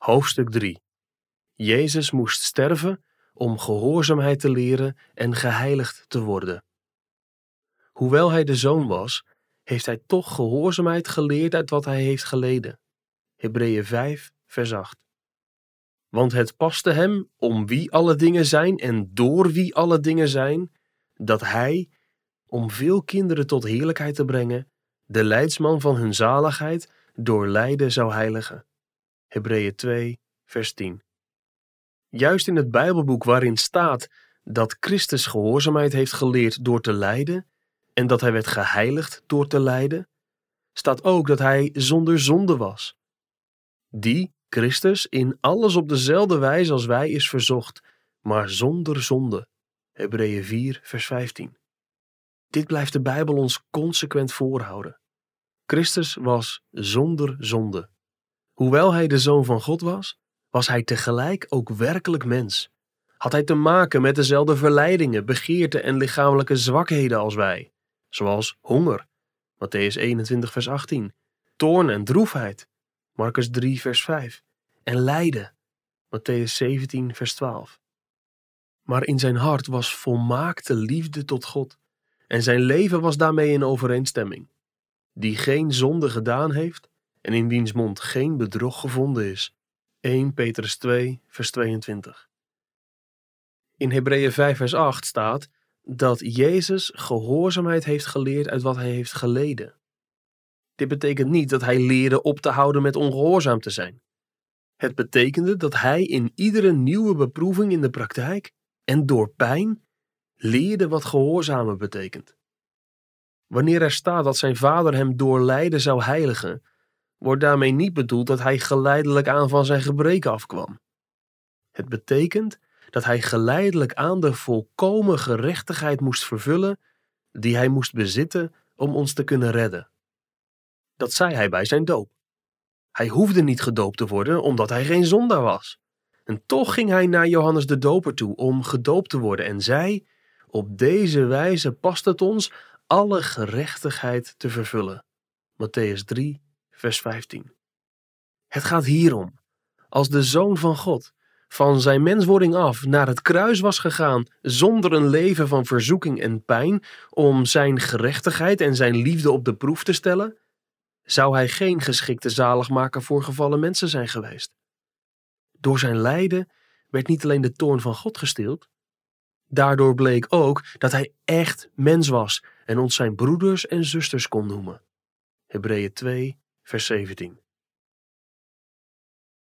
Hoofdstuk 3 Jezus moest sterven om gehoorzaamheid te leren en geheiligd te worden. Hoewel hij de zoon was, heeft hij toch gehoorzaamheid geleerd uit wat hij heeft geleden. Hebreeën 5, vers 8. Want het paste hem, om wie alle dingen zijn en door wie alle dingen zijn, dat hij, om veel kinderen tot heerlijkheid te brengen, de leidsman van hun zaligheid door lijden zou heiligen. Hebreeën 2, vers 10. Juist in het Bijbelboek waarin staat dat Christus gehoorzaamheid heeft geleerd door te lijden en dat hij werd geheiligd door te lijden, staat ook dat hij zonder zonde was. Die, Christus, in alles op dezelfde wijze als wij is verzocht, maar zonder zonde. Hebreeën 4, vers 15. Dit blijft de Bijbel ons consequent voorhouden. Christus was zonder zonde. Hoewel hij de zoon van God was, was hij tegelijk ook werkelijk mens. Had hij te maken met dezelfde verleidingen, begeerten en lichamelijke zwakheden als wij, zoals honger, Matthäus 21 vers 18, toorn en droefheid, Marcus 3 vers 5, en lijden, Matthäus 17 vers 12. Maar in zijn hart was volmaakte liefde tot God, en zijn leven was daarmee in overeenstemming. Die geen zonde gedaan heeft, en in wiens mond geen bedrog gevonden is. 1 Petrus 2, vers 22. In Hebreeën 5, vers 8 staat dat Jezus gehoorzaamheid heeft geleerd uit wat hij heeft geleden. Dit betekent niet dat hij leerde op te houden met ongehoorzaam te zijn. Het betekende dat hij in iedere nieuwe beproeving in de praktijk en door pijn leerde wat gehoorzamen betekent. Wanneer er staat dat zijn vader hem door lijden zou heiligen, wordt daarmee niet bedoeld dat hij geleidelijk aan van zijn gebreken afkwam. Het betekent dat hij geleidelijk aan de volkomen gerechtigheid moest vervullen die hij moest bezitten om ons te kunnen redden. Dat zei hij bij zijn doop. Hij hoefde niet gedoopt te worden omdat hij geen zondaar was. En toch ging hij naar Johannes de Doper toe om gedoopt te worden en zei: Op deze wijze past het ons alle gerechtigheid te vervullen. Matthäus 3, vers 15. Het gaat hierom. Als de Zoon van God van zijn menswording af naar het kruis was gegaan zonder een leven van verzoeking en pijn om zijn gerechtigheid en zijn liefde op de proef te stellen, zou hij geen geschikte zaligmaker voor gevallen mensen zijn geweest. Door zijn lijden werd niet alleen de toorn van God gestild, daardoor bleek ook dat hij echt mens was en ons zijn broeders en zusters kon noemen. Hebreeën 2, vers 17.